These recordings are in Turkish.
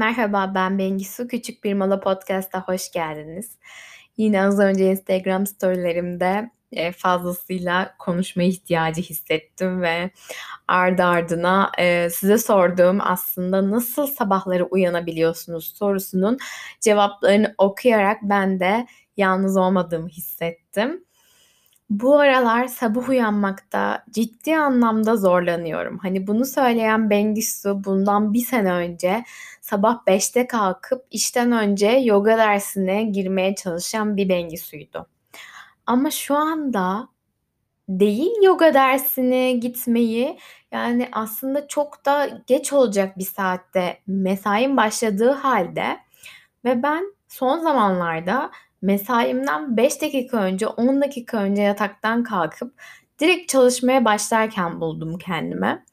Merhaba ben Bengisu. Küçük Bir Mola Podcast'a hoş geldiniz. Yine az önce Instagram storylerimde e, fazlasıyla konuşma ihtiyacı hissettim ve ardı ardına e, size sorduğum aslında nasıl sabahları uyanabiliyorsunuz sorusunun cevaplarını okuyarak ben de yalnız olmadığımı hissettim. Bu aralar sabah uyanmakta ciddi anlamda zorlanıyorum. Hani bunu söyleyen Bengisu bundan bir sene önce sabah 5'te kalkıp işten önce yoga dersine girmeye çalışan bir Bengisu'ydu. Ama şu anda değil yoga dersine gitmeyi yani aslında çok da geç olacak bir saatte mesain başladığı halde ve ben son zamanlarda mesaimden 5 dakika önce, 10 dakika önce yataktan kalkıp direkt çalışmaya başlarken buldum kendime.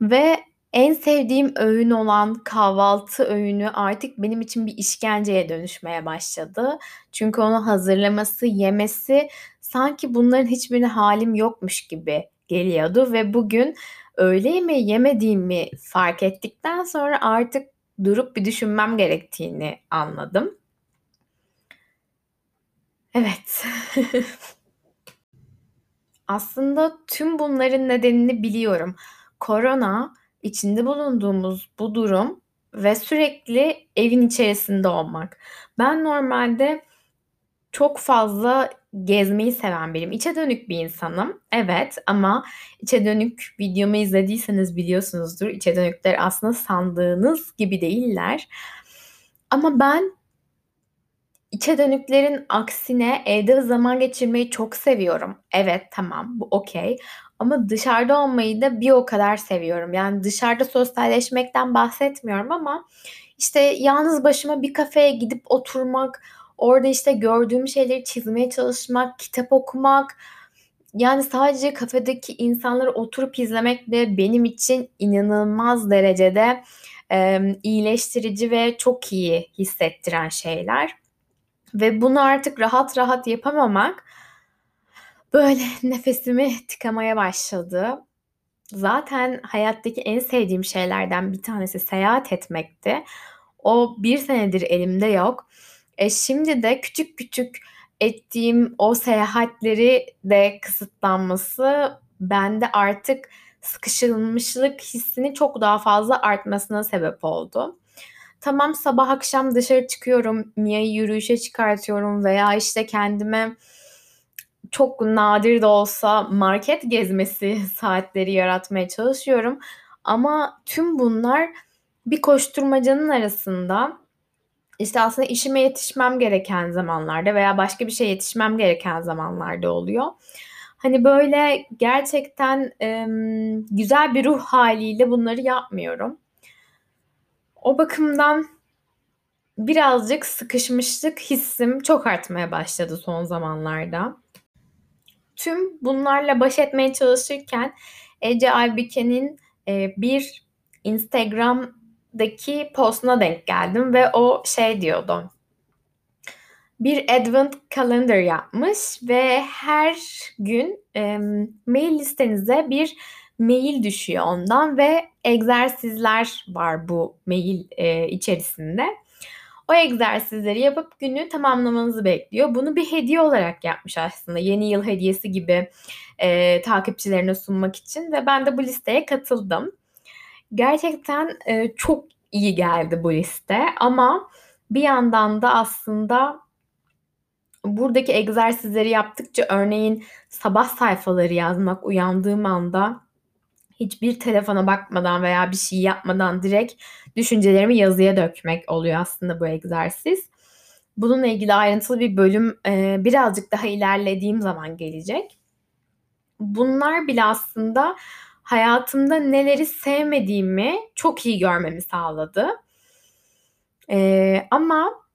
Ve en sevdiğim öğün olan kahvaltı öğünü artık benim için bir işkenceye dönüşmeye başladı. Çünkü onu hazırlaması, yemesi sanki bunların hiçbirine halim yokmuş gibi geliyordu ve bugün öğle yemeği yemediğimi fark ettikten sonra artık durup bir düşünmem gerektiğini anladım. Evet. Aslında tüm bunların nedenini biliyorum. Korona, içinde bulunduğumuz bu durum ve sürekli evin içerisinde olmak. Ben normalde çok fazla gezmeyi seven biriyim. İçe dönük bir insanım. Evet ama içe dönük videomu izlediyseniz biliyorsunuzdur. İçe dönükler aslında sandığınız gibi değiller. Ama ben İçe dönüklerin aksine evde zaman geçirmeyi çok seviyorum. Evet, tamam, bu okey ama dışarıda olmayı da bir o kadar seviyorum. Yani dışarıda sosyalleşmekten bahsetmiyorum ama işte yalnız başıma bir kafeye gidip oturmak, orada işte gördüğüm şeyleri çizmeye çalışmak, kitap okumak, yani sadece kafedeki insanları oturup izlemek de benim için inanılmaz derecede, emm, iyileştirici ve çok iyi hissettiren şeyler. Ve bunu artık rahat rahat yapamamak böyle nefesimi tıkamaya başladı. Zaten hayattaki en sevdiğim şeylerden bir tanesi seyahat etmekti. O bir senedir elimde yok. E şimdi de küçük küçük ettiğim o seyahatleri de kısıtlanması bende artık sıkışılmışlık hissini çok daha fazla artmasına sebep oldu. Tamam sabah akşam dışarı çıkıyorum, Mia'yı yürüyüşe çıkartıyorum veya işte kendime çok nadir de olsa market gezmesi saatleri yaratmaya çalışıyorum. Ama tüm bunlar bir koşturmacanın arasında işte aslında işime yetişmem gereken zamanlarda veya başka bir şeye yetişmem gereken zamanlarda oluyor. Hani böyle gerçekten emm, güzel bir ruh haliyle bunları yapmıyorum. O bakımdan birazcık sıkışmışlık hissim çok artmaya başladı son zamanlarda. Tüm bunlarla baş etmeye çalışırken Ece Aybike'nin e, bir Instagram'daki postuna denk geldim ve o şey diyordu. Bir advent calendar yapmış ve her gün e, mail listenize bir mail düşüyor ondan ve egzersizler var bu mail e, içerisinde. O egzersizleri yapıp günü tamamlamanızı bekliyor. Bunu bir hediye olarak yapmış aslında. Yeni yıl hediyesi gibi e, takipçilerine sunmak için ve ben de bu listeye katıldım. Gerçekten e, çok iyi geldi bu liste ama bir yandan da aslında buradaki egzersizleri yaptıkça örneğin sabah sayfaları yazmak uyandığım anda hiçbir telefona bakmadan veya bir şey yapmadan direkt düşüncelerimi yazıya dökmek oluyor aslında bu egzersiz. Bununla ilgili ayrıntılı bir bölüm e, birazcık daha ilerlediğim zaman gelecek. Bunlar bile aslında hayatımda neleri sevmediğimi çok iyi görmemi sağladı. E, ama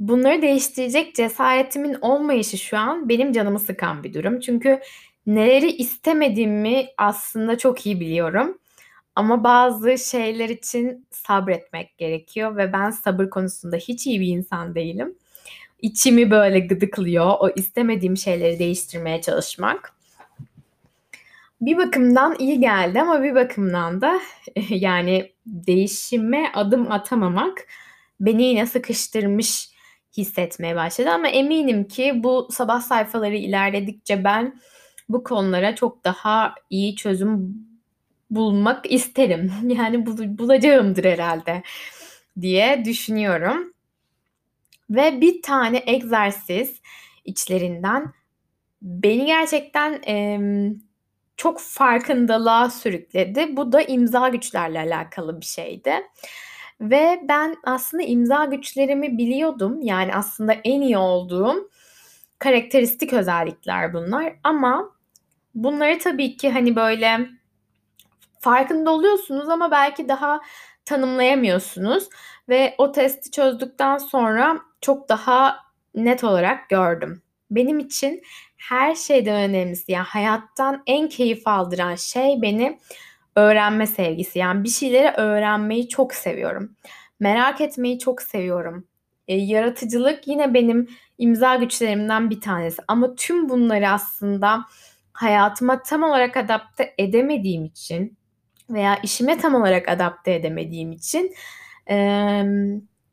bunları değiştirecek cesaretimin olmayışı şu an benim canımı sıkan bir durum. Çünkü neleri istemediğimi aslında çok iyi biliyorum. Ama bazı şeyler için sabretmek gerekiyor ve ben sabır konusunda hiç iyi bir insan değilim. İçimi böyle gıdıklıyor o istemediğim şeyleri değiştirmeye çalışmak. Bir bakımdan iyi geldi ama bir bakımdan da yani değişime adım atamamak beni yine sıkıştırmış hissetmeye başladı ama eminim ki bu sabah sayfaları ilerledikçe ben bu konulara çok daha iyi çözüm bulmak isterim. Yani bul- bulacağımdır herhalde diye düşünüyorum. Ve bir tane egzersiz içlerinden beni gerçekten e, çok farkındalığa sürükledi. Bu da imza güçlerle alakalı bir şeydi. Ve ben aslında imza güçlerimi biliyordum. Yani aslında en iyi olduğum karakteristik özellikler bunlar. Ama bunları tabii ki hani böyle farkında oluyorsunuz ama belki daha tanımlayamıyorsunuz. Ve o testi çözdükten sonra çok daha net olarak gördüm. Benim için her şeyden önemlisi yani hayattan en keyif aldıran şey beni öğrenme sevgisi. Yani bir şeyleri öğrenmeyi çok seviyorum. Merak etmeyi çok seviyorum. E, yaratıcılık yine benim imza güçlerimden bir tanesi. Ama tüm bunları aslında hayatıma tam olarak adapte edemediğim için veya işime tam olarak adapte edemediğim için e,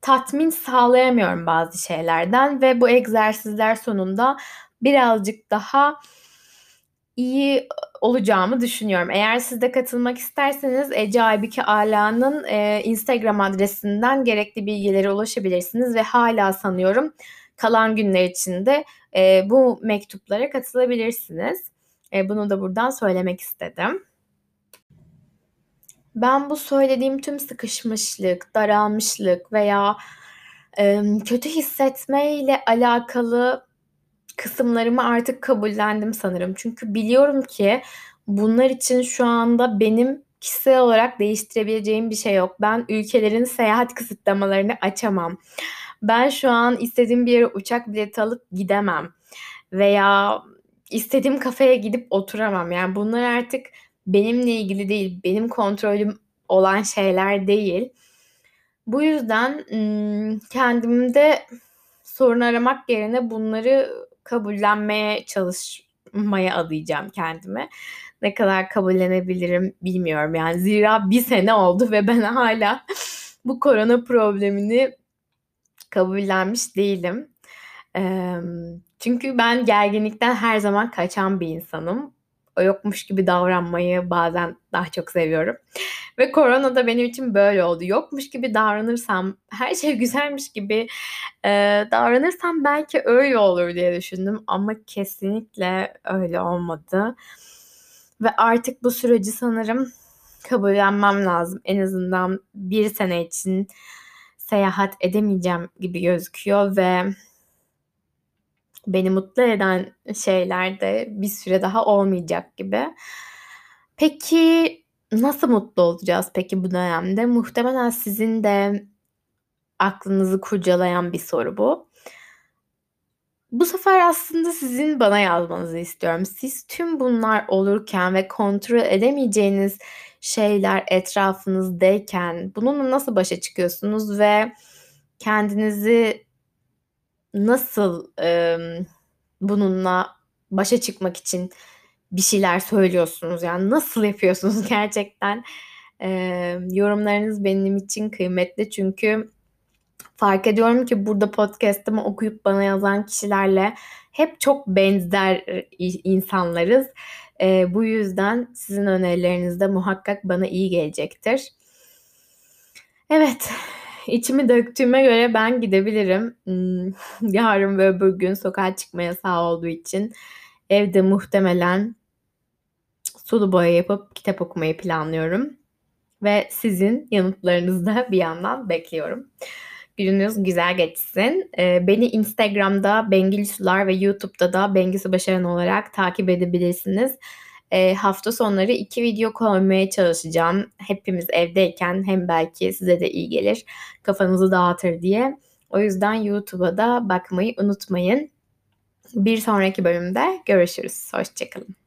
tatmin sağlayamıyorum bazı şeylerden ve bu egzersizler sonunda birazcık daha iyi olacağımı düşünüyorum. Eğer siz de katılmak isterseniz Ece Aybike Ala'nın e, Instagram adresinden gerekli bilgilere ulaşabilirsiniz ve hala sanıyorum kalan günler içinde e, bu mektuplara katılabilirsiniz. E, bunu da buradan söylemek istedim. Ben bu söylediğim tüm sıkışmışlık, daralmışlık veya e, kötü hissetmeyle alakalı kısımlarımı artık kabullendim sanırım. Çünkü biliyorum ki bunlar için şu anda benim kişisel olarak değiştirebileceğim bir şey yok. Ben ülkelerin seyahat kısıtlamalarını açamam. Ben şu an istediğim bir yere uçak bileti alıp gidemem. Veya istediğim kafeye gidip oturamam. Yani bunlar artık benimle ilgili değil, benim kontrolüm olan şeyler değil. Bu yüzden kendimde sorun aramak yerine bunları kabullenmeye çalışmaya adayacağım kendime. Ne kadar kabullenebilirim bilmiyorum yani. Zira bir sene oldu ve ben hala bu korona problemini kabullenmiş değilim. Çünkü ben gerginlikten her zaman kaçan bir insanım o yokmuş gibi davranmayı bazen daha çok seviyorum. Ve korona da benim için böyle oldu. Yokmuş gibi davranırsam, her şey güzelmiş gibi e, davranırsam belki öyle olur diye düşündüm. Ama kesinlikle öyle olmadı. Ve artık bu süreci sanırım kabullenmem lazım. En azından bir sene için seyahat edemeyeceğim gibi gözüküyor ve beni mutlu eden şeyler de bir süre daha olmayacak gibi. Peki nasıl mutlu olacağız peki bu dönemde? Muhtemelen sizin de aklınızı kurcalayan bir soru bu. Bu sefer aslında sizin bana yazmanızı istiyorum. Siz tüm bunlar olurken ve kontrol edemeyeceğiniz şeyler etrafınızdayken bununla nasıl başa çıkıyorsunuz ve kendinizi nasıl e, bununla başa çıkmak için bir şeyler söylüyorsunuz? Yani nasıl yapıyorsunuz gerçekten? E, yorumlarınız benim için kıymetli çünkü fark ediyorum ki burada podcast'ımı okuyup bana yazan kişilerle hep çok benzer insanlarız. E, bu yüzden sizin önerileriniz de muhakkak bana iyi gelecektir. Evet, içimi döktüğüme göre ben gidebilirim. Hmm, yarın ve öbür gün sokağa çıkmaya sağ olduğu için evde muhtemelen sulu boya yapıp kitap okumayı planlıyorum. Ve sizin yanıtlarınızı da bir yandan bekliyorum. Gününüz güzel geçsin. Ee, beni Instagram'da Bengil Sular ve YouTube'da da Bengisi Başaran olarak takip edebilirsiniz. E, hafta sonları iki video koymaya çalışacağım. Hepimiz evdeyken hem belki size de iyi gelir, kafanızı dağıtır diye. O yüzden YouTube'a da bakmayı unutmayın. Bir sonraki bölümde görüşürüz. Hoşçakalın.